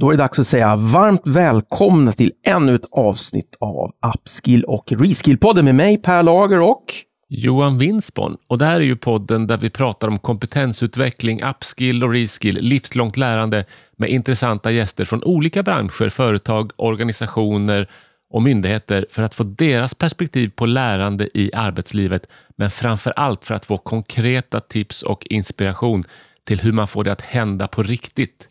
Då är det dags att säga varmt välkomna till ännu ett avsnitt av Upskill och Reskill-podden med mig Per Lager och Johan Winsborn. Och det här är ju podden där vi pratar om kompetensutveckling, upskill och reskill, livslångt lärande med intressanta gäster från olika branscher, företag, organisationer och myndigheter för att få deras perspektiv på lärande i arbetslivet, men framför allt för att få konkreta tips och inspiration till hur man får det att hända på riktigt.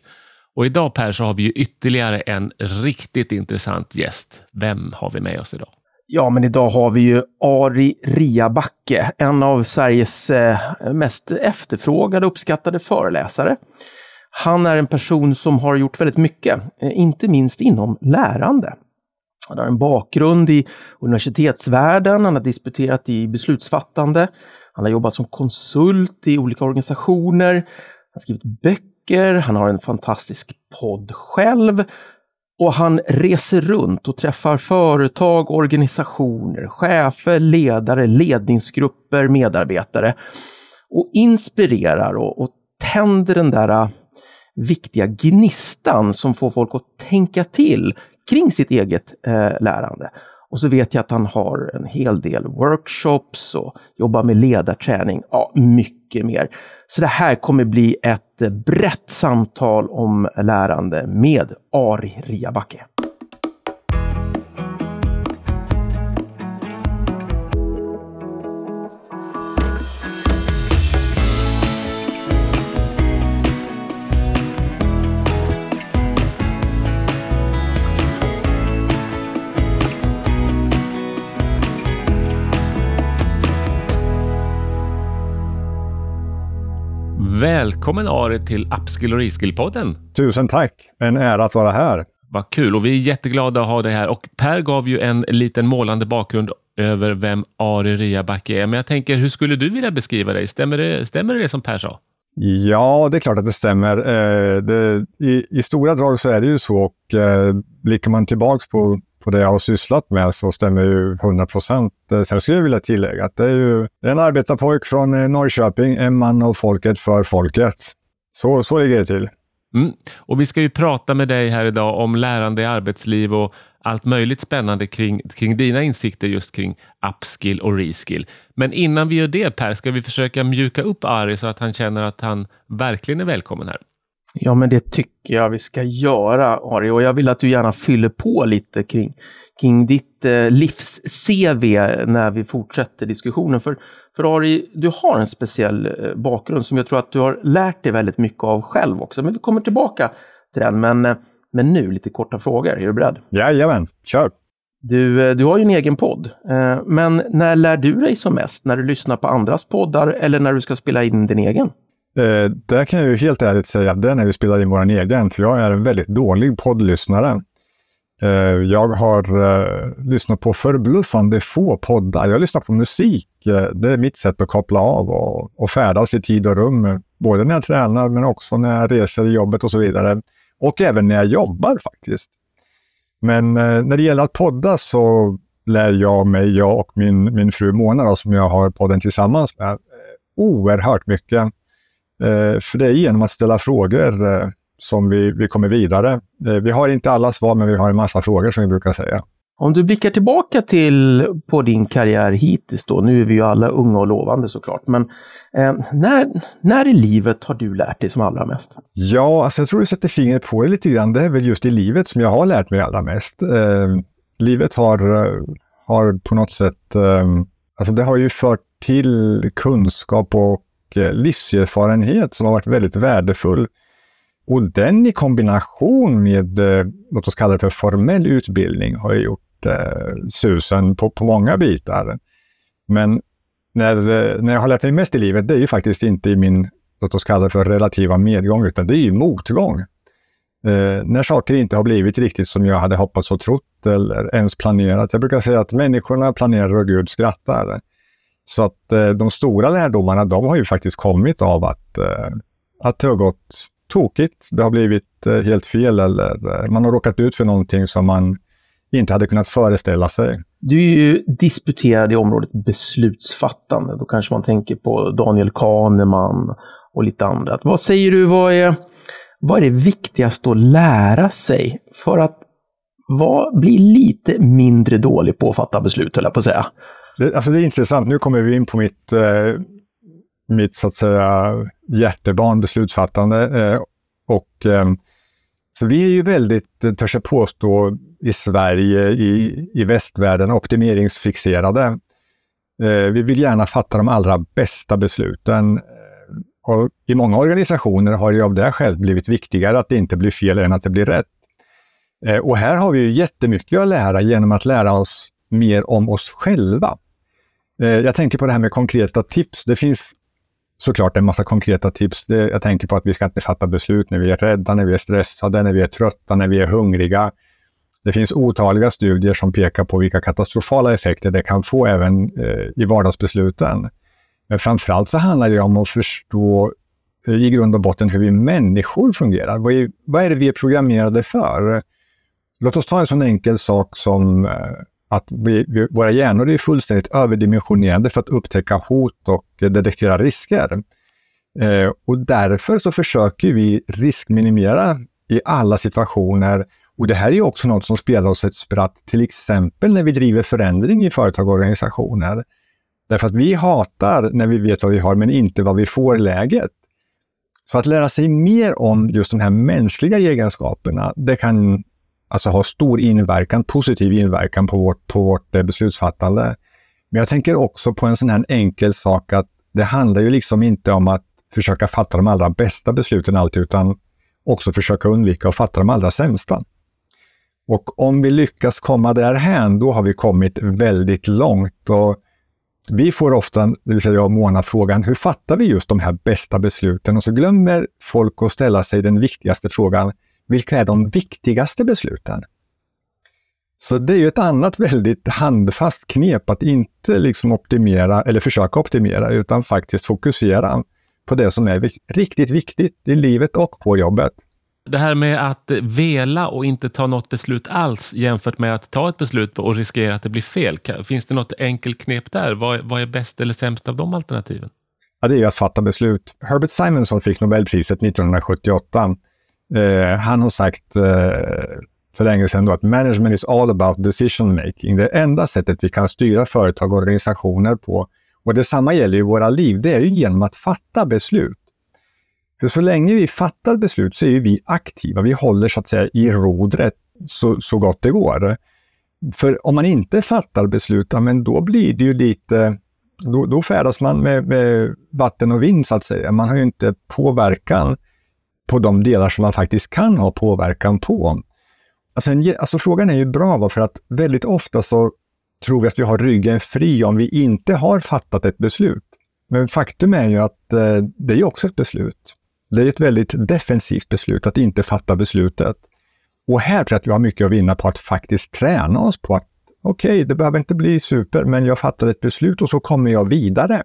Och idag Per så har vi ju ytterligare en riktigt intressant gäst. Vem har vi med oss idag? Ja, men idag har vi ju Ari Riabacke, en av Sveriges eh, mest efterfrågade och uppskattade föreläsare. Han är en person som har gjort väldigt mycket, eh, inte minst inom lärande. Han har en bakgrund i universitetsvärlden, han har disputerat i beslutsfattande, han har jobbat som konsult i olika organisationer, han har skrivit böcker, han har en fantastisk podd själv och han reser runt och träffar företag, organisationer, chefer, ledare, ledningsgrupper, medarbetare och inspirerar och, och tänder den där äh, viktiga gnistan som får folk att tänka till kring sitt eget eh, lärande. Och så vet jag att han har en hel del workshops och jobbar med ledarträning. Ja, mycket mer. Så det här kommer bli ett brett samtal om lärande med Ari Riabacke. Välkommen Ari till Upskill och Reskill-podden. Tusen tack! En ära att vara här. Vad kul och vi är jätteglada att ha dig här. Och Per gav ju en liten målande bakgrund över vem Ari Riabacke är. Men jag tänker, hur skulle du vilja beskriva dig? Stämmer det, stämmer det som Per sa? Ja, det är klart att det stämmer. Eh, det, i, i, stora drag så är det ju så och eh, blickar man tillbaks på på det jag har sysslat med så stämmer ju 100 procent. Eh, sen skulle jag vilja tillägga att det är ju en arbetarpojk från eh, Norrköping, en man av folket för folket. Så, så ligger det till. Mm. Och vi ska ju prata med dig här idag om lärande i arbetsliv och allt möjligt spännande kring, kring dina insikter just kring upskill och reskill. Men innan vi gör det Per, ska vi försöka mjuka upp Ari så att han känner att han verkligen är välkommen här? Ja, men det tycker jag vi ska göra, Ari. Och jag vill att du gärna fyller på lite kring, kring ditt eh, livs-CV när vi fortsätter diskussionen. För, för Ari, du har en speciell eh, bakgrund som jag tror att du har lärt dig väldigt mycket av själv också. Men vi kommer tillbaka till den. Men, eh, men nu lite korta frågor. Är du beredd? Jajamän, kör! Du, eh, du har ju en egen podd. Eh, men när lär du dig som mest? När du lyssnar på andras poddar eller när du ska spela in din egen? Eh, där kan jag ju helt ärligt säga att det är när vi spelar in vår egen, för jag är en väldigt dålig poddlyssnare. Eh, jag har eh, lyssnat på förbluffande få poddar. Jag lyssnar på musik. Eh, det är mitt sätt att koppla av och, och färdas i tid och rum. Både när jag tränar men också när jag reser i jobbet och så vidare. Och även när jag jobbar faktiskt. Men eh, när det gäller att podda så lär jag mig, jag och min, min fru Mona då, som jag har podden tillsammans med, eh, oerhört mycket. Eh, för det är genom att ställa frågor eh, som vi, vi kommer vidare. Eh, vi har inte alla svar, men vi har en massa frågor som vi brukar säga. Om du blickar tillbaka till på din karriär hittills då, nu är vi ju alla unga och lovande såklart, men eh, när, när i livet har du lärt dig som allra mest? Ja, alltså jag tror du sätter fingret på det lite grann. Det är väl just i livet som jag har lärt mig allra mest. Eh, livet har, har på något sätt, eh, alltså det har ju fört till kunskap och Eh, livserfarenhet som har varit väldigt värdefull. Och den i kombination med, eh, låt oss kalla det för formell utbildning, har gjort eh, susen på, på många bitar. Men när, eh, när jag har lärt mig mest i livet, det är ju faktiskt inte i min, låt oss kalla det för relativa medgång, utan det är ju motgång. Eh, när saker inte har blivit riktigt som jag hade hoppats och trott eller ens planerat. Jag brukar säga att människorna planerar och Gud skrattar. Så att eh, de stora lärdomarna, de har ju faktiskt kommit av att, eh, att det har gått tokigt. Det har blivit eh, helt fel eller eh, man har råkat ut för någonting som man inte hade kunnat föreställa sig. Du är ju disputerad i området beslutsfattande. Då kanske man tänker på Daniel Kahneman och lite andra. Vad säger du, vad är, vad är det viktigaste att lära sig för att var, bli lite mindre dålig på att fatta beslut, höll jag på att säga? Det, alltså det är intressant. Nu kommer vi in på mitt, eh, mitt så att säga, hjärtebarn beslutsfattande. Eh, och, eh, så vi är ju väldigt, eh, törs jag påstå, i Sverige, i, i västvärlden, optimeringsfixerade. Eh, vi vill gärna fatta de allra bästa besluten. Eh, och I många organisationer har det av det skälet blivit viktigare att det inte blir fel än att det blir rätt. Eh, och här har vi ju jättemycket att lära genom att lära oss mer om oss själva. Eh, jag tänker på det här med konkreta tips. Det finns såklart en massa konkreta tips. Jag tänker på att vi ska inte fatta beslut när vi är rädda, när vi är stressade, när vi är trötta, när vi är hungriga. Det finns otaliga studier som pekar på vilka katastrofala effekter det kan få även eh, i vardagsbesluten. Men framförallt så handlar det om att förstå eh, i grund och botten hur vi människor fungerar. Vad är, vad är det vi är programmerade för? Låt oss ta en sån enkel sak som att vi, vi, våra hjärnor är fullständigt överdimensionerade för att upptäcka hot och detektera risker. Eh, och därför så försöker vi riskminimera i alla situationer. Och det här är också något som spelar oss ett spratt, till exempel när vi driver förändring i företag och organisationer. Därför att vi hatar när vi vet vad vi har, men inte vad vi får-läget. Så att lära sig mer om just de här mänskliga egenskaperna, det kan alltså har stor inverkan, positiv inverkan på vårt, på vårt eh, beslutsfattande. Men jag tänker också på en sån här enkel sak att det handlar ju liksom inte om att försöka fatta de allra bästa besluten alltid, utan också försöka undvika att fatta de allra sämsta. Och om vi lyckas komma därhän, då har vi kommit väldigt långt. Och vi får ofta, det vill säga jag och Mona, frågan hur fattar vi just de här bästa besluten? Och så glömmer folk att ställa sig den viktigaste frågan, vilka är de viktigaste besluten? Så det är ju ett annat väldigt handfast knep att inte liksom optimera eller försöka optimera utan faktiskt fokusera på det som är riktigt viktigt i livet och på jobbet. Det här med att vela och inte ta något beslut alls jämfört med att ta ett beslut och riskera att det blir fel. Finns det något enkelt knep där? Vad, vad är bäst eller sämst av de alternativen? Ja, det är att fatta beslut. Herbert Simonson fick Nobelpriset 1978 Eh, han har sagt eh, för länge sedan då att management is all about decision making. Det enda sättet vi kan styra företag och organisationer på, och detsamma gäller ju våra liv, det är ju genom att fatta beslut. För så länge vi fattar beslut så är vi aktiva. Vi håller så att säga i rodret så, så gott det går. För om man inte fattar beslut, men då blir det ju lite då, då färdas man med, med, vatten och vind så att säga. Man har ju inte påverkan på de delar som man faktiskt kan ha påverkan på. Alltså, en, alltså frågan är ju bra, för att väldigt ofta så tror vi att vi har ryggen fri om vi inte har fattat ett beslut. Men faktum är ju att eh, det är också ett beslut. Det är ett väldigt defensivt beslut att inte fatta beslutet. Och här tror jag att vi har mycket att vinna på att faktiskt träna oss på att okej, okay, det behöver inte bli super, men jag fattar ett beslut och så kommer jag vidare.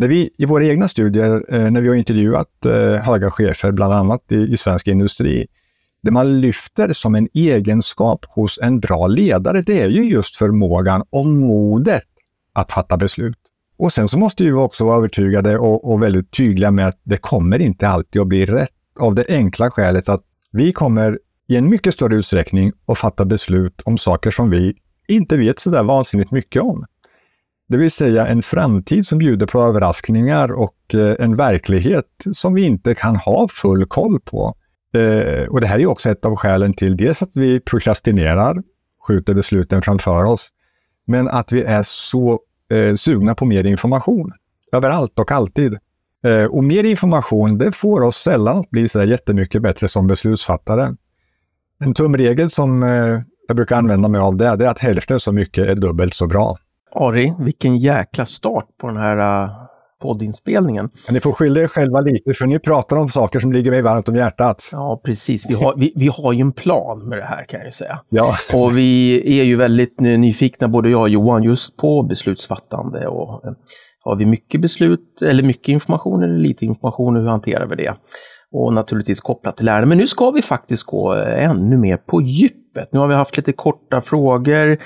När vi i våra egna studier, eh, när vi har intervjuat eh, höga chefer, bland annat i, i svensk industri, det man lyfter som en egenskap hos en bra ledare, det är ju just förmågan och modet att fatta beslut. Och sen så måste vi också vara övertygade och, och, väldigt tydliga med att det kommer inte alltid att bli rätt av det enkla skälet att vi kommer i en mycket större utsträckning att fatta beslut om saker som vi inte vet så där vansinnigt mycket om. Det vill säga en framtid som bjuder på överraskningar och eh, en verklighet som vi inte kan ha full koll på. Eh, och det här är också ett av skälen till dels att vi prokrastinerar, skjuter besluten framför oss, men att vi är så eh, sugna på mer information. Överallt och alltid. Eh, och mer information, det får oss sällan att bli så jättemycket bättre som beslutsfattare. En tumregel som jag brukar använda mig av det, det är att hälften så mycket är dubbelt så bra. Ari, vilken jäkla start på den här uh, poddinspelningen. Men ni får skylla er själva lite, för ni pratar om saker som ligger mig varmt om hjärtat. Ja, precis. Vi har, vi, vi har ju en plan med det här kan jag ju säga. Ja. Och vi är ju väldigt nyfikna, både jag och Johan, just på beslutsfattande. Och, uh, har vi mycket beslut, eller mycket information eller lite information, hur hanterar vi det? Och naturligtvis kopplat till lärande. Men nu ska vi faktiskt gå uh, ännu mer på djupet. Nu har vi haft lite korta frågor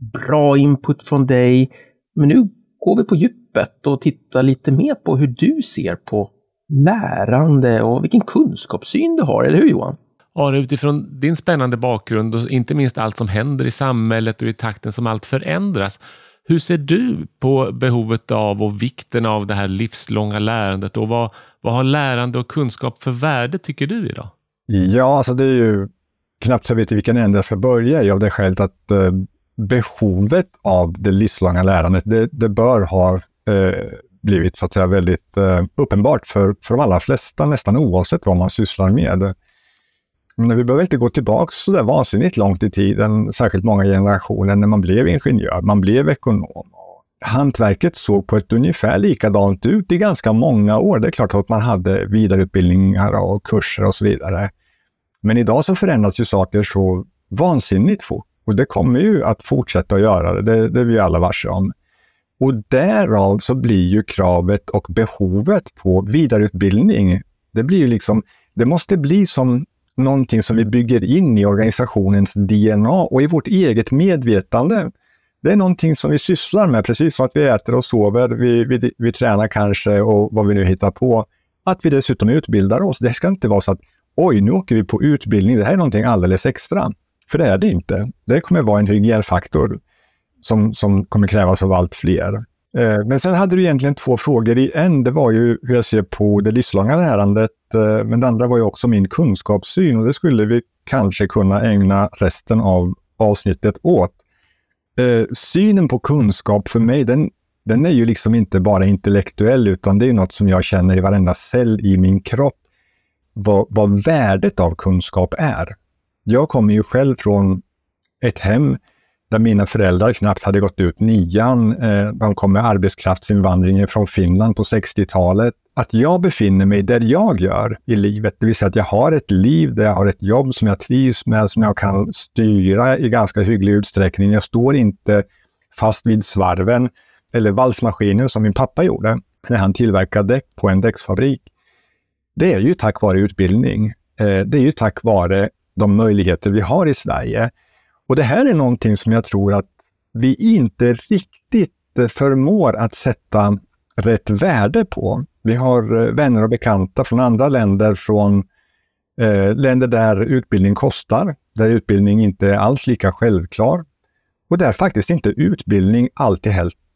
bra input från dig. Men nu går vi på djupet och tittar lite mer på hur du ser på lärande och vilken kunskapssyn du har, eller hur Johan? Ja, utifrån din spännande bakgrund och inte minst allt som händer i samhället och i takten som allt förändras. Hur ser du på behovet av och vikten av det här livslånga lärandet och vad, vad har lärande och kunskap för värde tycker du idag? Ja, alltså det är ju knappt så jag vet i vilken ände jag ska börja i av det skälet att eh, behovet av det livslånga lärandet, det, det bör ha eh, blivit så att säga väldigt eh, uppenbart för, för de allra flesta, nästan oavsett vad man sysslar med. Men vi behöver inte gå tillbaka så där vansinnigt långt i tiden, särskilt många generationer, när man blev ingenjör, man blev ekonom. Hantverket såg på ett ungefär likadant ut i ganska många år. Det är klart att man hade vidareutbildningar och kurser och så vidare. Men idag så förändras ju saker så vansinnigt fort och det kommer ju att fortsätta att göra det, det, det är vi alla varse om. Och därav så blir ju kravet och behovet på vidareutbildning, det blir ju liksom, det måste bli som någonting som vi bygger in i organisationens DNA och i vårt eget medvetande. Det är någonting som vi sysslar med, precis som att vi äter och sover, vi, vi, vi tränar kanske och vad vi nu hittar på. Att vi dessutom utbildar oss. Det ska inte vara så att oj, nu åker vi på utbildning, det här är någonting alldeles extra. För det är det inte. Det kommer vara en hygienfaktor som, som kommer krävas av allt fler. Eh, men sen hade du egentligen två frågor i en. Det var ju hur jag ser på det livslånga lärandet, eh, men det andra var ju också min kunskapssyn och det skulle vi kanske kunna ägna resten av avsnittet åt. Eh, synen på kunskap för mig, den, den är ju liksom inte bara intellektuell, utan det är något som jag känner i varenda cell i min kropp, vad, vad värdet av kunskap är. Jag kommer ju själv från ett hem där mina föräldrar knappt hade gått ut nian. Eh, de kom med arbetskraftsinvandringen från Finland på 60-talet. Att jag befinner mig där jag gör i livet, det vill säga att jag har ett liv där jag har ett jobb som jag trivs med, som jag kan styra i ganska hygglig utsträckning. Jag står inte fast vid svarven eller valsmaskinen som min pappa gjorde när han tillverkade däck på en däcksfabrik. Det är ju tack vare utbildning. Eh, det är ju tack vare de möjligheter vi har i Sverige. Och det här är någonting som jag tror att vi inte riktigt förmår att sätta rätt värde på. Vi har eh, vänner och bekanta från andra länder, från eh, länder där utbildning kostar, där utbildning inte är alls lika självklar och där faktiskt inte utbildning alltid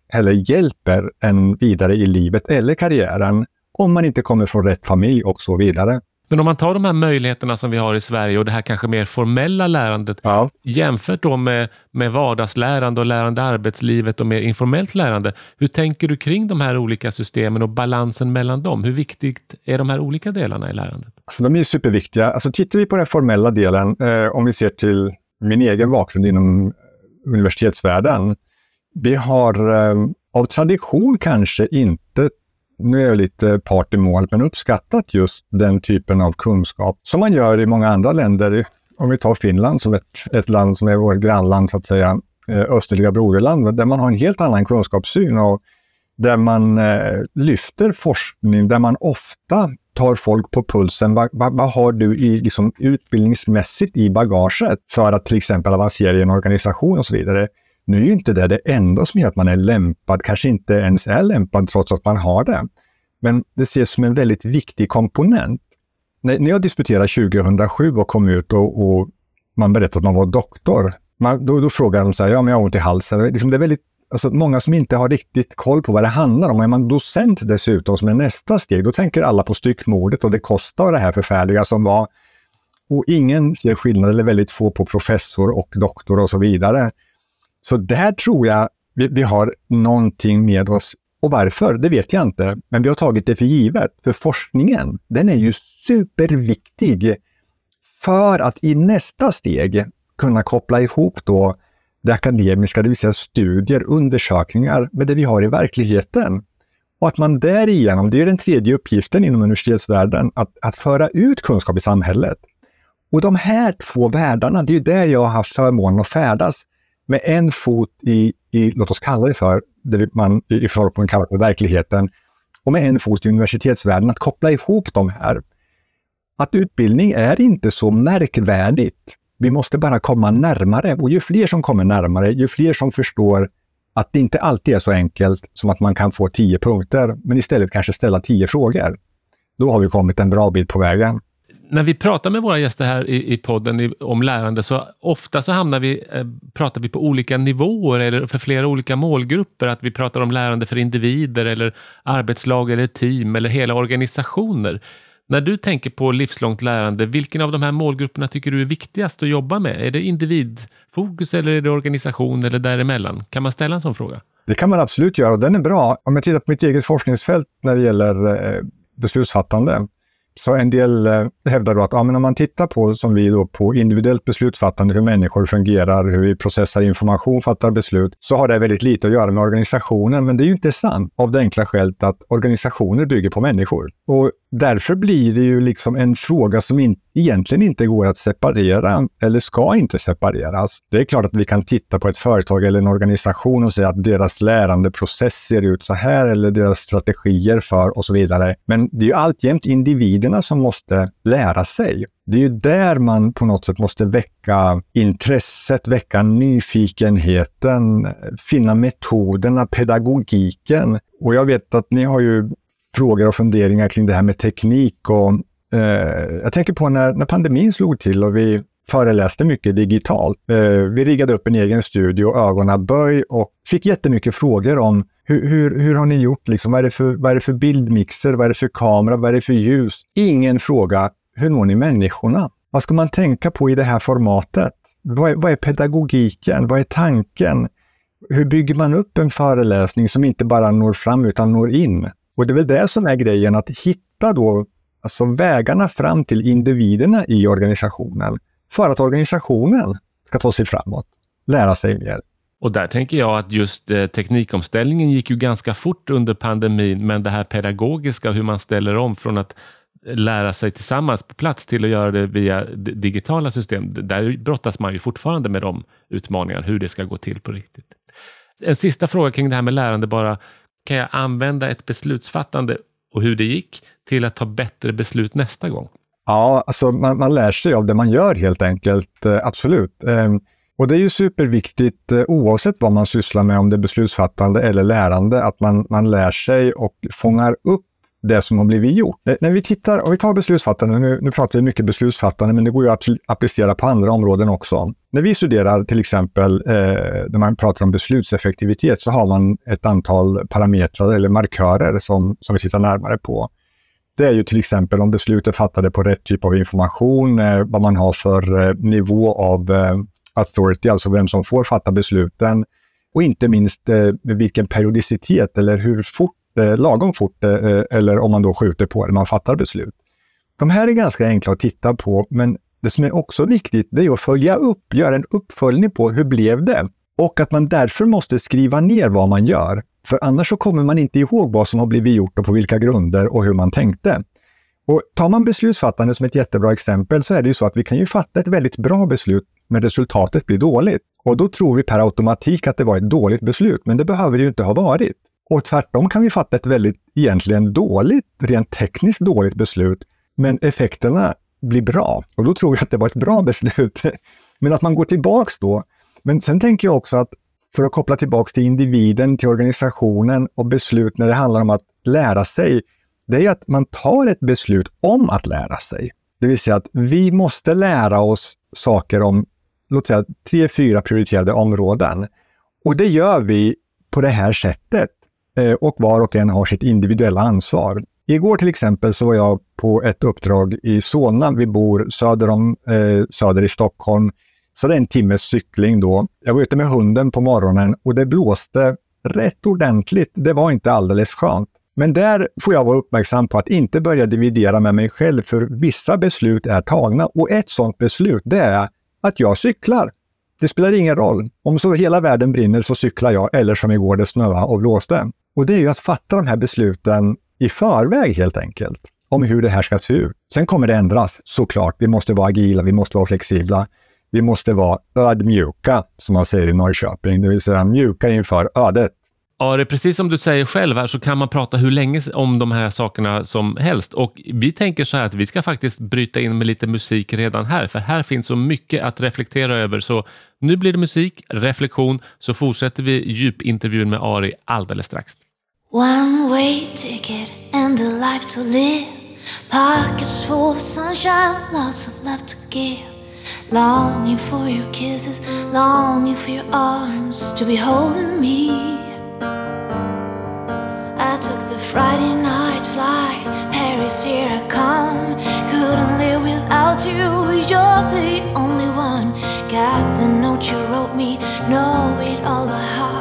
heller hjälper en vidare i livet eller karriären om man inte kommer från rätt familj och så vidare. Men om man tar de här möjligheterna som vi har i Sverige och det här kanske mer formella lärandet ja. jämfört då med, med vardagslärande och lärande i arbetslivet och mer informellt lärande. Hur tänker du kring de här olika systemen och balansen mellan dem? Hur viktigt är de här olika delarna i lärandet? Alltså, de är superviktiga. Alltså, tittar vi på den formella delen, eh, om vi ser till min egen bakgrund inom universitetsvärlden. Vi har eh, av tradition kanske inte nu är jag lite part i mål, men uppskattat just den typen av kunskap som man gör i många andra länder. Om vi tar Finland som ett, ett land som är vårt grannland, så att säga, östliga österliga broderland, där man har en helt annan kunskapssyn och där man eh, lyfter forskning, där man ofta tar folk på pulsen. Vad, vad, vad har du i, liksom, utbildningsmässigt i bagaget för att till exempel avancera i en organisation och så vidare? Nu är ju inte det det enda som gör att man är lämpad, kanske inte ens är lämpad trots att man har det. Men det ses som en väldigt viktig komponent. När, när jag disputerade 2007 och kom ut och, och man berättade att man var doktor, man, då, då frågar de så här, ja men jag har ont i halsen. Liksom det är väldigt, alltså, många som inte har riktigt koll på vad det handlar om. Är man docent dessutom som är nästa steg, då tänker alla på styckmordet och det kostar det här förfärliga som var. Och ingen ser skillnad, eller väldigt få, på professor och doktor och så vidare. Så där tror jag vi, vi har någonting med oss. Och varför, det vet jag inte, men vi har tagit det för givet. För forskningen, den är ju superviktig för att i nästa steg kunna koppla ihop då det akademiska, det vill säga studier, undersökningar med det vi har i verkligheten. Och att man därigenom, det är den tredje uppgiften inom universitetsvärlden, att, att föra ut kunskap i samhället. Och de här två världarna, det är ju där jag har haft förmånen att färdas med en fot i, i låt oss kalla det för, det man i förhållande kallar för verkligheten, och med en fot i universitetsvärlden, att koppla ihop de här. Att utbildning är inte så märkvärdigt. Vi måste bara komma närmare och ju fler som kommer närmare, ju fler som förstår att det inte alltid är så enkelt som att man kan få tio punkter, men istället kanske ställa tio frågor. då har vi kommit en bra bit på vägen när vi pratar med våra gäster här i, i podden i, om lärande så ofta så hamnar vi, eh, pratar vi på olika nivåer eller för flera olika målgrupper. Att vi pratar om lärande för individer eller arbetslag eller team eller hela organisationer. När du tänker på livslångt lärande, vilken av de här målgrupperna tycker du är viktigast att jobba med? Är det individfokus eller är det organisation eller däremellan? Kan man ställa en sån fråga? Det kan man absolut göra och den är bra. Om jag tittar på mitt eget forskningsfält när det gäller eh, beslutsfattande så en del eh, hävdar då att ja, men om man tittar på, som vi då, på individuellt beslutsfattande, hur människor fungerar, hur vi processar information, fattar beslut, så har det väldigt lite att göra med organisationen. Men det är ju inte sant av det enkla skälet att organisationer bygger på människor. Och därför blir det ju liksom en fråga som in, egentligen inte går att separera eller ska inte separeras. Det är klart att vi kan titta på ett företag eller en organisation och säga att deras lärandeprocess ser ut så här eller deras strategier för och så vidare. Men det är ju alltjämt individerna som måste lära sig. Det är ju där man på något sätt måste väcka intresset, väcka nyfikenheten, finna metoderna, pedagogiken. Och jag vet att ni har ju frågor och funderingar kring det här med teknik. Och, eh, jag tänker på när, när pandemin slog till och vi föreläste mycket digitalt. Eh, vi riggade upp en egen studio, ögonaböj och fick jättemycket frågor om hur, hur, hur har ni gjort? Liksom, vad, är det för, vad är det för bildmixer? Vad är det för kamera? Vad är det för ljus? Ingen fråga, hur når ni människorna? Vad ska man tänka på i det här formatet? Vad är, vad är pedagogiken? Vad är tanken? Hur bygger man upp en föreläsning som inte bara når fram utan når in? Och det är väl det som är grejen, att hitta då alltså vägarna fram till individerna i organisationen för att organisationen ska ta sig framåt, lära sig mer. Och där tänker jag att just eh, teknikomställningen gick ju ganska fort under pandemin, men det här pedagogiska, hur man ställer om från att lära sig tillsammans på plats till att göra det via digitala system. Där brottas man ju fortfarande med de utmaningarna, hur det ska gå till på riktigt. En sista fråga kring det här med lärande bara kan jag använda ett beslutsfattande och hur det gick till att ta bättre beslut nästa gång? Ja, alltså man, man lär sig av det man gör helt enkelt, eh, absolut. Ehm, och det är ju superviktigt eh, oavsett vad man sysslar med, om det är beslutsfattande eller lärande, att man, man lär sig och fångar upp det som har blivit gjort. När vi tittar, och vi tar beslutsfattande, nu, nu pratar vi mycket beslutsfattande, men det går ju att applicera på andra områden också. När vi studerar till exempel, eh, när man pratar om beslutseffektivitet, så har man ett antal parametrar eller markörer som, som vi tittar närmare på. Det är ju till exempel om beslut är fattade på rätt typ av information, eh, vad man har för eh, nivå av eh, authority, alltså vem som får fatta besluten, och inte minst eh, vilken periodicitet eller hur fort eh, lagom fort eh, eh, eller om man då skjuter på det man fattar beslut. De här är ganska enkla att titta på, men det som är också viktigt det är att följa upp, göra en uppföljning på hur blev det? Och att man därför måste skriva ner vad man gör. För annars så kommer man inte ihåg vad som har blivit gjort och på vilka grunder och hur man tänkte. Och tar man beslutsfattande som ett jättebra exempel så är det ju så att vi kan ju fatta ett väldigt bra beslut men resultatet blir dåligt. Och då tror vi per automatik att det var ett dåligt beslut, men det behöver det ju inte ha varit. Och tvärtom kan vi fatta ett väldigt, egentligen dåligt, rent tekniskt dåligt beslut, men effekterna blir bra. Och då tror jag att det var ett bra beslut. Men att man går tillbaks då. Men sen tänker jag också att för att koppla tillbaks till individen, till organisationen och beslut när det handlar om att lära sig, det är att man tar ett beslut om att lära sig. Det vill säga att vi måste lära oss saker om, låt säga, tre, fyra prioriterade områden. Och det gör vi på det här sättet. Eh, och var och en har sitt individuella ansvar. Igår till exempel så var jag på ett uppdrag i Solna. Vi bor söder om eh, söder i Stockholm. Så det är en timmes cykling då. Jag var ute med hunden på morgonen och det blåste rätt ordentligt. Det var inte alldeles skönt. Men där får jag vara uppmärksam på att inte börja dividera med mig själv, för vissa beslut är tagna. Och ett sådant beslut, det är att jag cyklar. Det spelar ingen roll. Om så hela världen brinner så cyklar jag, eller som igår det snöade och blåste. Och det är ju att fatta de här besluten i förväg helt enkelt, om hur det här ska se ut. Sen kommer det ändras, såklart. Vi måste vara agila, vi måste vara flexibla. Vi måste vara ödmjuka, som man säger i Norrköping, det vill säga mjuka inför ödet. Ja, det är precis som du säger själv här så kan man prata hur länge om de här sakerna som helst. Och vi tänker så här att vi ska faktiskt bryta in med lite musik redan här, för här finns så mycket att reflektera över. Så nu blir det musik, reflektion, så fortsätter vi djupintervjun med Ari alldeles strax. One way ticket and a life to live Pockets full of sunshine, lots of love to give. Longing for your kisses, longing for your arms to be holding me. I took the Friday night flight, Paris, here I come. Couldn't live without you, you're the only one. Got the note you wrote me, know it all by heart.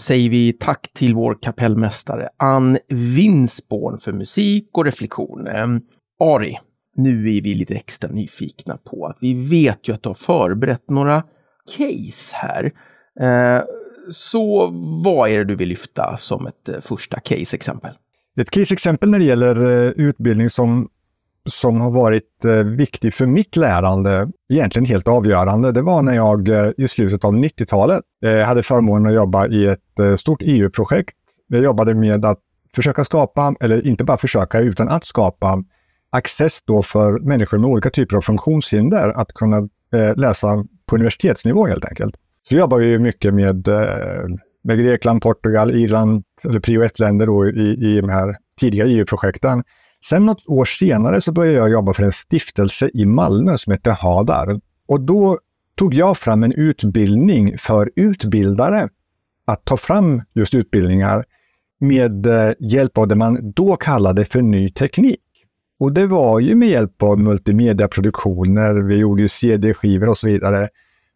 Säger vi tack till vår kapellmästare Ann Winsborn för musik och reflektion. Ehm, Ari, nu är vi lite extra nyfikna på att vi vet ju att du har förberett några case här. Ehm, så vad är det du vill lyfta som ett eh, första case-exempel? Ett case-exempel när det gäller eh, utbildning som, som har varit eh, viktig för mitt lärande, egentligen helt avgörande, det var när jag eh, i slutet av 90-talet eh, hade förmånen att jobba i ett stort EU-projekt. Jag jobbade med att försöka skapa, eller inte bara försöka, utan att skapa access då för människor med olika typer av funktionshinder att kunna läsa på universitetsnivå helt enkelt. Så jag jobbar ju mycket med, med Grekland, Portugal, Irland, eller prio 1-länder då i, i de här tidiga EU-projekten. Sen något år senare så började jag jobba för en stiftelse i Malmö som heter Hadar. Och då tog jag fram en utbildning för utbildare att ta fram just utbildningar med eh, hjälp av det man då kallade för ny teknik. Och det var ju med hjälp av multimediaproduktioner, vi gjorde ju CD-skivor och så vidare.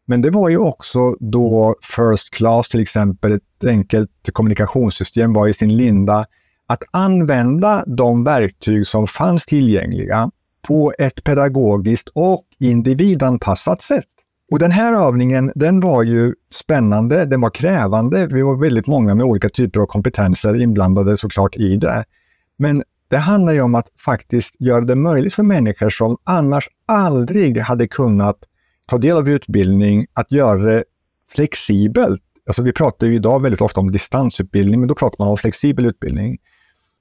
Men det var ju också då First Class till exempel, ett enkelt kommunikationssystem var i sin linda. Att använda de verktyg som fanns tillgängliga på ett pedagogiskt och individanpassat sätt. Och den här övningen, den var ju spännande, den var krävande. Vi var väldigt många med olika typer av kompetenser inblandade såklart i det. Men det handlar ju om att faktiskt göra det möjligt för människor som annars aldrig hade kunnat ta del av utbildning, att göra det flexibelt. Alltså vi pratar ju idag väldigt ofta om distansutbildning, men då pratar man om flexibel utbildning.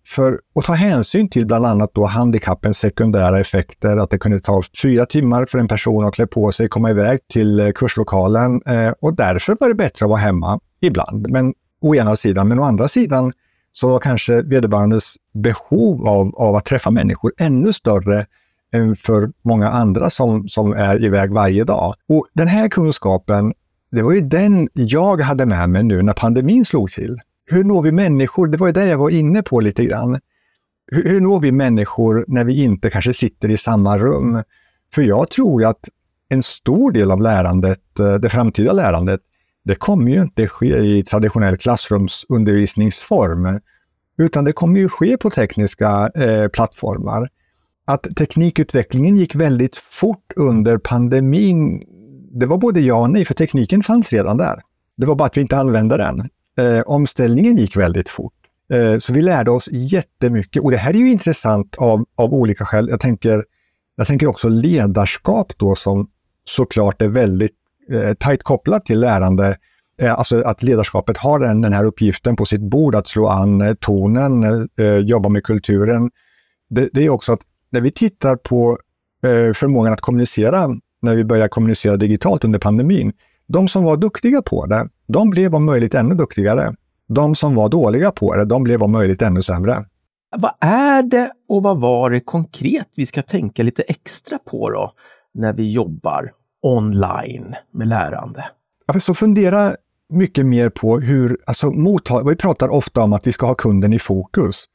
För att ta hänsyn till bland annat då handikappens sekundära effekter, att det kunde ta fyra timmar för en person att klä på sig, komma iväg till eh, kurslokalen eh, och därför var det bättre att vara hemma ibland. Men å ena sidan, men å andra sidan så var kanske vederbörandes behov av, av att träffa människor ännu större än för många andra som, som är iväg varje dag. Och den här kunskapen, det var ju den jag hade med mig nu när pandemin slog till. Hur når vi människor? Det var ju det jag var inne på lite grann. Hur, hur når vi människor när vi inte kanske sitter i samma rum? För jag tror ju att en stor del av lärandet, eh, det framtida lärandet, det kommer ju inte ske i traditionell klassrumsundervisningsform, utan det kommer ju ske på tekniska eh, plattformar. Att teknikutvecklingen gick väldigt fort under pandemin, det var både ja och nej, för tekniken fanns redan där. Det var bara att vi inte använde den. Eh, omställningen gick väldigt fort. Eh, så vi lärde oss jättemycket och det här är ju intressant av, av olika skäl. Jag tänker, jag tänker också ledarskap då som såklart är väldigt eh, tajt kopplat till lärande. Eh, alltså att ledarskapet har den, den här uppgiften på sitt bord att slå an eh, tonen, eh, jobba med kulturen. Det, det är också att när vi tittar på eh, förmågan att kommunicera, när vi börjar kommunicera digitalt under pandemin, de som var duktiga på det, de blev om möjligt ännu duktigare. De som var dåliga på det, de blev om möjligt ännu sämre. Vad är det och vad var det konkret vi ska tänka lite extra på då när vi jobbar online med lärande? Ja, Så fundera mycket mer på hur, alltså mottag- vi pratar ofta om att vi ska ha kunden i fokus.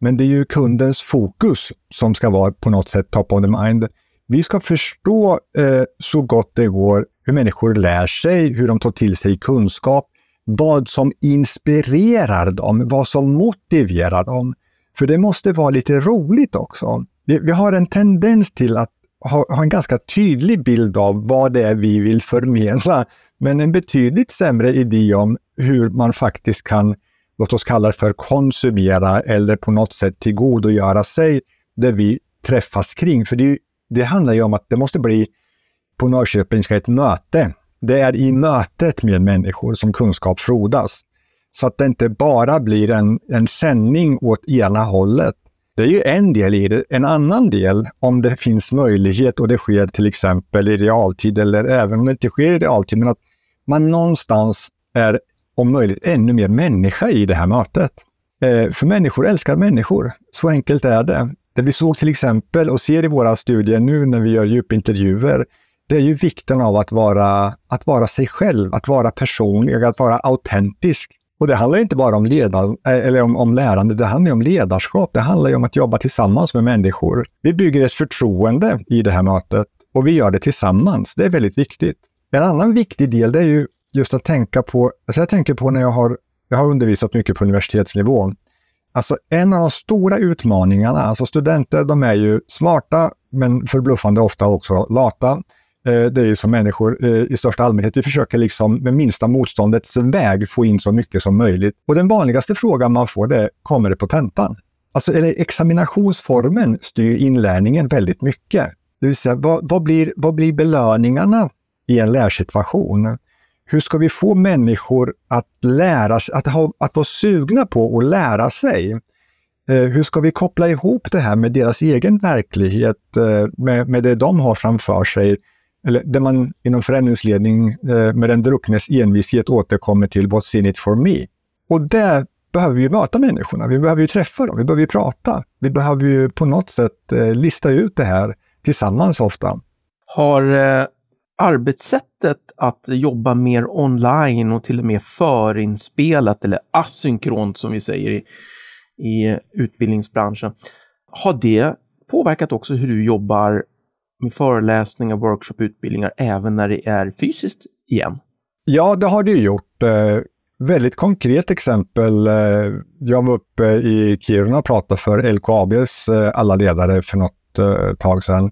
Men det är ju kundens fokus som ska vara på något sätt top of the mind. Vi ska förstå eh, så gott det går hur människor lär sig, hur de tar till sig kunskap, vad som inspirerar dem, vad som motiverar dem. För det måste vara lite roligt också. Vi, vi har en tendens till att ha, ha, en ganska tydlig bild av vad det är vi vill förmedla, men en betydligt sämre idé om hur man faktiskt kan, låt oss kalla det för konsumera eller på något sätt tillgodogöra sig det vi träffas kring. För det, det handlar ju om att det måste bli på Norrköpingska ett möte. Det är i mötet med människor som kunskap frodas. Så att det inte bara blir en, en sändning åt ena hållet. Det är ju en del i det. En annan del, om det finns möjlighet och det sker till exempel i realtid eller även om det inte sker i realtid, men att man någonstans är om möjligt ännu mer människa i det här mötet. Eh, för människor älskar människor. Så enkelt är det. Det vi såg till exempel och ser i våra studier nu när vi gör djupintervjuer, det är ju vikten av att vara, att vara sig själv, att vara personlig, att vara autentisk. Och det handlar inte bara om, ledar, eh, eller om, om lärande, det handlar om ledarskap. Det handlar om att jobba tillsammans med människor. Vi bygger ett förtroende i det här mötet och vi gör det tillsammans. Det är väldigt viktigt. En annan viktig del det är ju just att tänka på, alltså jag tänker på när jag har, jag har undervisat mycket på universitetsnivå. Alltså en av de stora utmaningarna, alltså studenter de är ju smarta men förbluffande ofta också lata. Eh, det är ju som människor eh, i största allmänhet. Vi försöker liksom med minsta motståndets väg få in så mycket som möjligt. Och den vanligaste frågan man får det är, kommer det på tentan? Alltså, eller examinationsformen styr inlärningen väldigt mycket. Det vill säga, vad, vad, blir, vad blir belöningarna i en lärsituation? Hur ska vi få människor att lära sig, att, ha, att vara sugna på att lära sig? Eh, hur ska vi koppla ihop det här med deras egen verklighet, eh, med, med det de har framför sig? eller där man inom förändringsledning eh, med den drucknes envishet återkommer till what's in it for me. Och där behöver vi möta människorna, vi behöver ju träffa dem, vi behöver ju prata. Vi behöver ju på något sätt eh, lista ut det här tillsammans ofta. Har eh, arbetssättet att jobba mer online och till och med förinspelat eller asynkront som vi säger i, i utbildningsbranschen, har det påverkat också hur du jobbar med föreläsningar, workshoputbildningar även när det är fysiskt igen? Ja, det har det gjort. Eh, väldigt konkret exempel. Eh, jag var uppe i Kiruna och pratade för LKABs eh, alla ledare för något eh, tag sedan.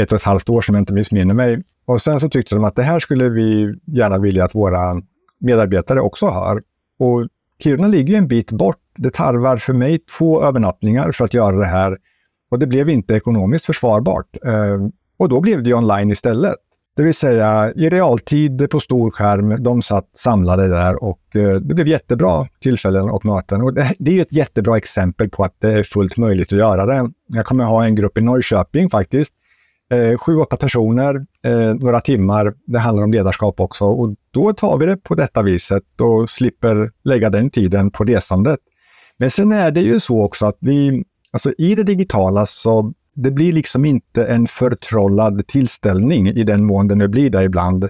Ett och ett halvt år som jag inte missminner mig. Och sen så tyckte de att det här skulle vi gärna vilja att våra medarbetare också har. Och Kiruna ligger en bit bort. Det tarvar för mig två övernattningar för att göra det här och det blev inte ekonomiskt försvarbart. Eh, och då blev det online istället. Det vill säga i realtid på stor skärm, de satt samlade där och eh, det blev jättebra tillfällen och möten. Och det, det är ett jättebra exempel på att det är fullt möjligt att göra det. Jag kommer ha en grupp i Norrköping faktiskt. Eh, sju, åtta personer, eh, några timmar. Det handlar om ledarskap också och då tar vi det på detta viset och slipper lägga den tiden på resandet. Men sen är det ju så också att vi, Alltså i det digitala så det blir liksom inte en förtrollad tillställning i den mån det nu blir det ibland.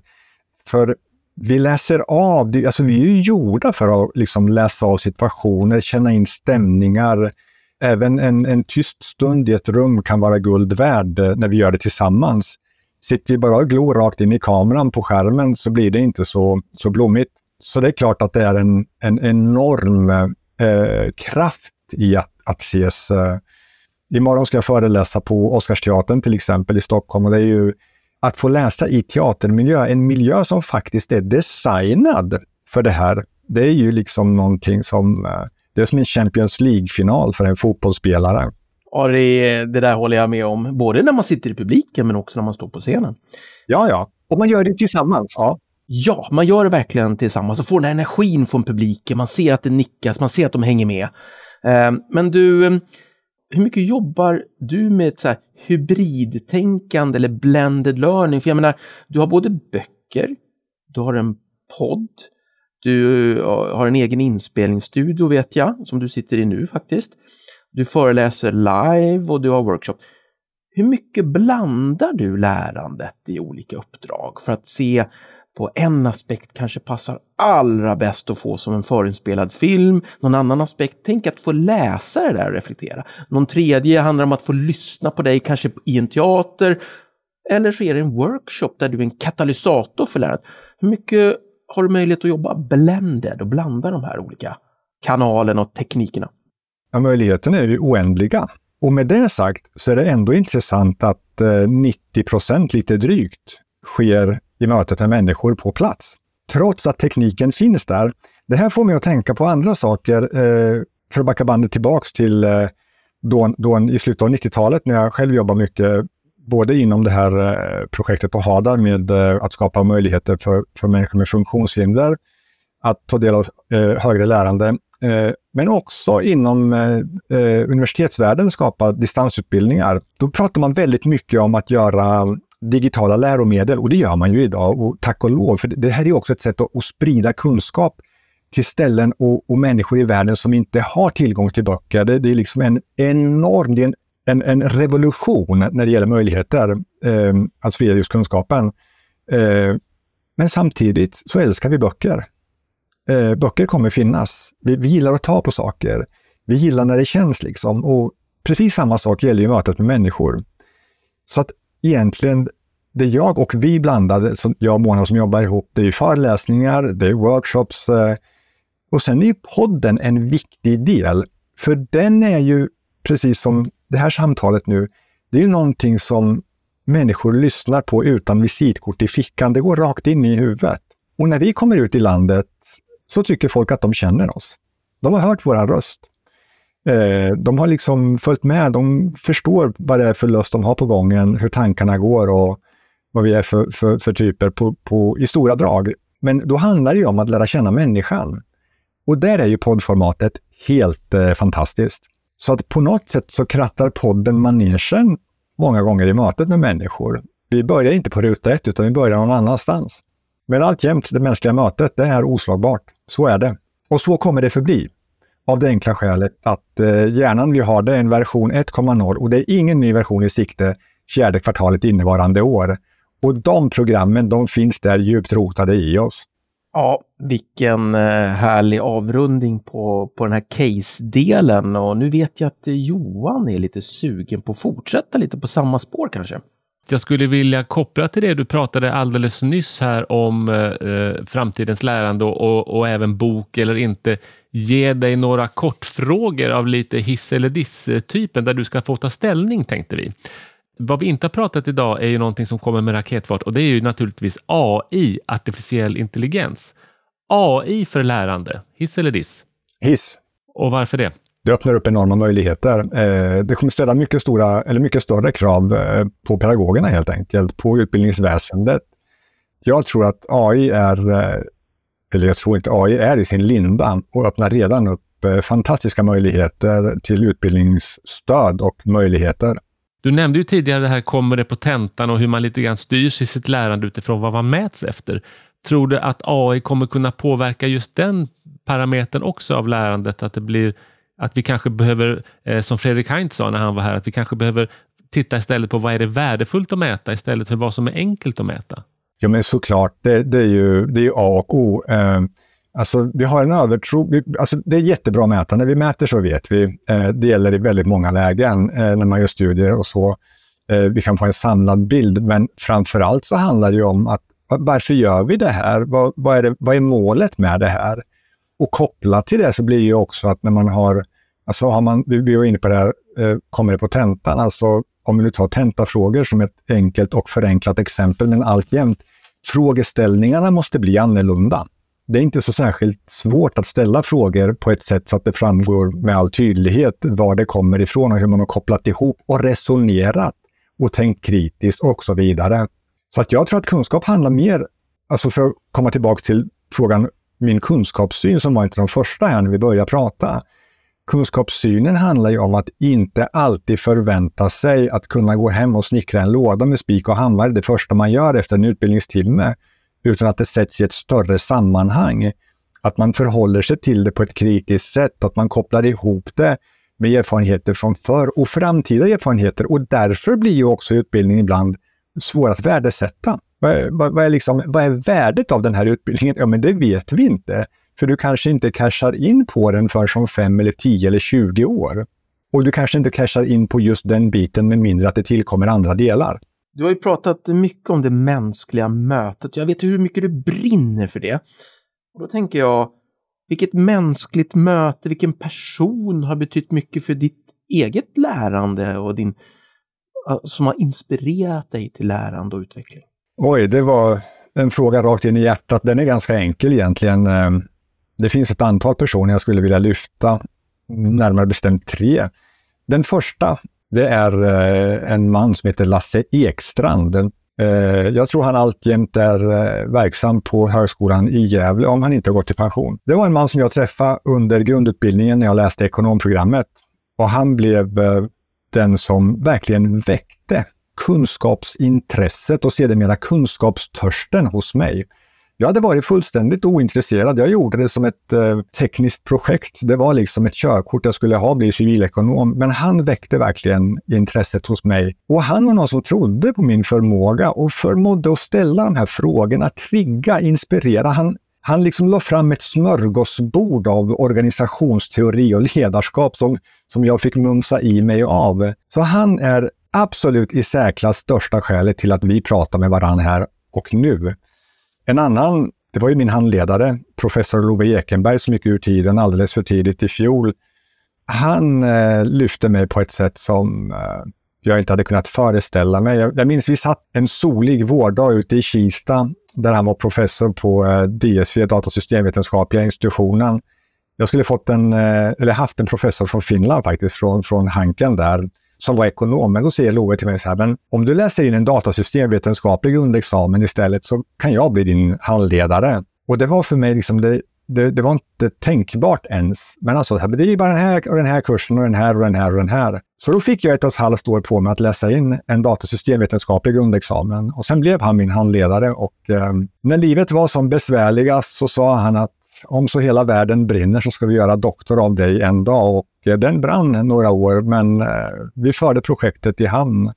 För vi läser av, alltså vi är ju gjorda för att liksom läsa av situationer, känna in stämningar. Även en, en tyst stund i ett rum kan vara guld värd eh, när vi gör det tillsammans. Sitter vi bara och glor rakt in i kameran på skärmen så blir det inte så, så blommigt. Så det är klart att det är en, en enorm eh, eh, kraft i att att ses. Eh, imorgon ska jag föreläsa på Oscarsteatern till exempel i Stockholm och det är ju att få läsa i teatermiljö, en miljö som faktiskt är designad för det här. Det är ju liksom någonting som, eh, det är som en Champions League-final för en fotbollsspelare. Ja, det, det, där håller jag med om. Både när man sitter i publiken men också när man står på scenen. Ja, ja. Och man gör det tillsammans. Ja. Ja, man gör det verkligen tillsammans och får den här energin från publiken. Man ser att det nickas, man ser att de hänger med. Eh, men du, eh, hur mycket jobbar du med ett så här hybridtänkande eller blended learning? För jag menar, du har både böcker, du har en podd, du har en egen inspelningsstudio vet jag, som du sitter i nu faktiskt. Du föreläser live och du har workshop. Hur mycket blandar du lärandet i olika uppdrag för att se på en aspekt kanske passar allra bäst att få som en förinspelad film. Någon annan aspekt, tänk att få läsa det där och reflektera. Någon tredje handlar om att få lyssna på dig, kanske i en teater. Eller så är det en workshop där du är en katalysator för lärandet. Hur mycket har du möjlighet att jobba blended och blanda de här olika kanalerna och teknikerna? Ja, möjligheterna är ju oändliga. Och med det sagt så är det ändå intressant att eh, 90 procent lite drygt sker i mötet med människor på plats. Trots att tekniken finns där. Det här får mig att tänka på andra saker. Eh, för att backa bandet tillbaks till eh, då, då i slutet av 90-talet när jag själv jobbade mycket både inom det här eh, projektet på Hadar med eh, att skapa möjligheter för, för människor med funktionshinder att ta del av eh, högre lärande Eh, men också inom eh, eh, universitetsvärlden skapa distansutbildningar. Då pratar man väldigt mycket om att göra digitala läromedel och det gör man ju idag och tack och lov. För det här är också ett sätt att, att sprida kunskap till ställen och, och, människor i världen som inte har tillgång till böcker. Det, det är liksom en enorm, det är en, en, en, revolution när det gäller möjligheter eh, alltså att sprida just kunskapen. Eh, men samtidigt så älskar vi böcker. Eh, böcker kommer finnas. Vi, vi gillar att ta på saker. Vi gillar när det känns liksom. Och precis samma sak gäller ju mötet med människor. Så att egentligen, det jag och vi blandade, som jag och Mona som jobbar ihop, det är ju föreläsningar, det är workshops. Eh, och sen är ju podden en viktig del. För den är ju, precis som det här samtalet nu, det är ju någonting som människor lyssnar på utan visitkort i fickan. Det går rakt in i huvudet. Och när vi kommer ut i landet så tycker folk att de känner oss. De har hört vår röst. Eh, de har liksom följt med, de förstår vad det är för löst de har på gången, hur tankarna går och vad vi är för, för, för typer på, på, i stora drag. Men då handlar det ju om att lära känna människan. Och där är ju poddformatet helt eh, fantastiskt. Så att på något sätt så krattar podden manegen många gånger i mötet med människor. Vi börjar inte på ruta ett, utan vi börjar någon annanstans. Men alltjämt, det mänskliga mötet, det är oslagbart. Så är det. Och så kommer det förbli. Av det enkla skälet att eh, hjärnan vi har, det är en version 1.0 och det är ingen ny version i sikte fjärde kvartalet innevarande år. Och de programmen, de finns där djupt rotade i oss. Ja, vilken eh, härlig avrundning på, på den här case-delen. Och nu vet jag att Johan är lite sugen på att fortsätta lite på samma spår kanske. Jag skulle vilja koppla till det du pratade alldeles nyss här om eh, eh framtidens lärande och, och, och, även bok eller inte. Ge dig några kortfrågor av lite hiss eller diss-typen där du ska få ta ställning, tänkte vi. Vad vi inte har pratat idag är ju någonting som kommer med raketfart och det är ju naturligtvis AI, artificiell intelligens. AI för lärande, hiss eller diss? Hiss. Och varför det? det öppnar upp enorma möjligheter. Eh, det kommer ställa mycket, stora, eller mycket större krav eh, på pedagogerna helt enkelt, på utbildningsväsendet. Jag tror att AI är, eh, eller jag tror inte AI är i sin linda och öppnar redan upp fantastiska möjligheter till utbildningsstöd och möjligheter. Du nämnde ju tidigare det här kommer det på tentan och hur man lite grann styrs i sitt lärande utifrån vad man mäts efter. Tror du att AI kommer kunna påverka just den parametern också av lärandet? Att det blir att vi kanske behöver, eh, som Fredrik Heinz sa när han var här, att vi kanske behöver titta istället på vad är det värdefullt att mäta istället för vad som är enkelt att mäta. Ja, men såklart. Det, det är ju det är A och O. Eh, Alltså, vi har en övertro. Vi, alltså, det är jättebra att mäta. När vi mäter så vet vi. Eh, det gäller i väldigt många lägen eh, när man gör studier och så. Eh, vi kan få en samlad bild, men framför allt så handlar det ju om att varför gör vi det här? Vad, vad, är, det, vad är målet med det här? Och kopplat till det så blir ju också att när man har, alltså har man, vi var inne på det här, eh, kommer det på tentan, alltså om vi nu tar tentafrågor som ett enkelt och förenklat exempel, men alltjämt, frågeställningarna måste bli annorlunda. Det är inte så särskilt svårt att ställa frågor på ett sätt så att det framgår med all tydlighet var det kommer ifrån och hur man har kopplat ihop och resonerat och tänkt kritiskt och så vidare. Så att jag tror att kunskap handlar mer, alltså för att komma tillbaka till frågan min kunskapssyn som var inte de första här när vi började prata. Kunskapssynen handlar ju om att inte alltid förvänta sig att kunna gå hem och snickra en låda med spik och hammare det första man gör efter en utbildningstimme, utan att det sätts i ett större sammanhang. Att man förhåller sig till det på ett kritiskt sätt, att man kopplar ihop det med erfarenheter från förr och framtida erfarenheter och därför blir ju också utbildning ibland svår att värdesätta. Vad är, vad, vad, är liksom, vad är värdet av den här utbildningen? Ja, men det vet vi inte. För du kanske inte cashar in på den förrän om 5 eller 10 eller 20 år. Och du kanske inte cashar in på just den biten med mindre att det tillkommer andra delar. Du har ju pratat mycket om det mänskliga mötet. Jag vet hur mycket du brinner för det. Och då tänker jag, vilket mänskligt möte, vilken person har betytt mycket för ditt eget lärande och din, som har inspirerat dig till lärande och utveckling? Oj, det var en fråga rakt in i hjärtat. Den är ganska enkel egentligen. Ehm, det finns ett antal personer jag skulle vilja lyfta, närmare bestämt tre. Den första, det är eh, en man som heter Lasse Ekstrand. Eh, jag tror han alltjämt är eh, verksam på Högskolan i Gävle, om han inte har gått i pension. Det var en man som jag träffade under grundutbildningen när jag läste ekonomprogrammet. Och han blev eh, den som verkligen väckte kunskapsintresset och sedermera kunskapstörsten hos mig. Jag hade varit fullständigt ointresserad. Jag gjorde det som ett eh, tekniskt projekt. Det var liksom ett körkort jag skulle ha, bli civilekonom. Men han väckte verkligen intresset hos mig. Och han var någon som trodde på min förmåga och förmådde att ställa de här frågorna, trigga, inspirera. Han, han liksom la fram ett smörgåsbord av organisationsteori och ledarskap som, som jag fick mumsa i mig av. Så han är absolut i särklass största skälet till att vi pratar med varandra här och nu. En annan, det var ju min handledare, professor Love Ekenberg som gick ur tiden alldeles för tidigt i fjol. Han eh, lyfte mig på ett sätt som eh, jag inte hade kunnat föreställa mig. Jag, jag minns vi satt en solig vårdag ute i Kista där han var professor på eh, DSV, datasystemvetenskapliga institutionen. Jag skulle fått en, eh, eller haft en professor från Finland faktiskt, från, från Hanken där, som var ekonom. Men då säger Love till mig så här, men om du läser in en datasystemvetenskaplig grundexamen istället så kan jag bli din handledare. Och det var för mig liksom, det, det, det var inte tänkbart ens. Men alltså, det är bara den här och den här kursen och den här och den här och den här. Så då fick jag ett och ett halvt år på mig att läsa in en datasystemvetenskaplig grundexamen. Och sen blev han min handledare och eh, när livet var som besvärligast så sa han att om så hela världen brinner så ska vi göra doktor av dig en dag. Och eh, den brann några år, men eh, vi förde projektet i hamn.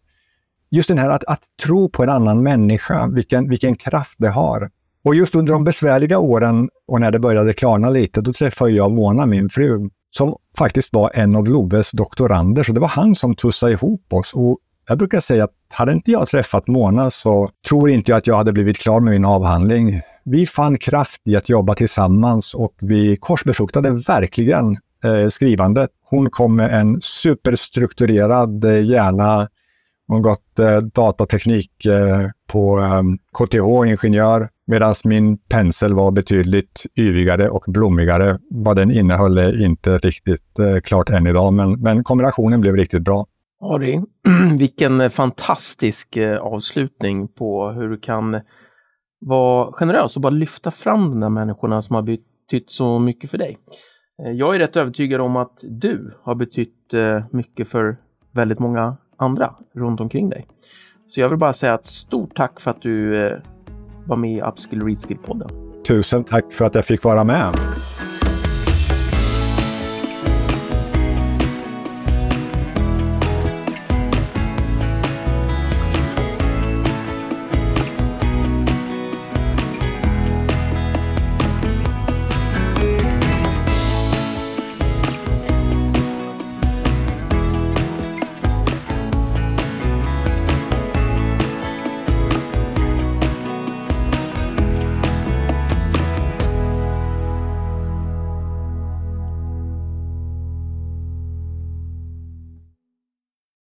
Just den här att, att tro på en annan människa, vilken, vilken kraft det har. Och just under de besvärliga åren och när det började klarna lite, då träffade jag Mona, min fru, som faktiskt var en av Loves doktorander. Så det var han som tussade ihop oss. Och jag brukar säga att hade inte jag träffat Mona så tror inte jag att jag hade blivit klar med min avhandling vi fann kraft i att jobba tillsammans och vi korsbefruktade verkligen eh, skrivandet. Hon kom med en superstrukturerad eh, hjärna. Hon gått eh, datateknik eh, på eh, KTH, ingenjör, medan min pensel var betydligt yvigare och blommigare. Vad den innehöll är inte riktigt eh, klart än idag, men, men kombinationen blev riktigt bra. Ari, vilken eh, fantastisk eh, avslutning på hur du kan vara generös och bara lyfta fram de där människorna som har betytt så mycket för dig. Eh, jag är rätt övertygad om att du har betytt eh, mycket för väldigt många andra runt omkring dig. Så jag vill bara säga ett stort tack för att du eh, var med i Upskill Readskill-podden. Tusen tack för att jag fick vara med.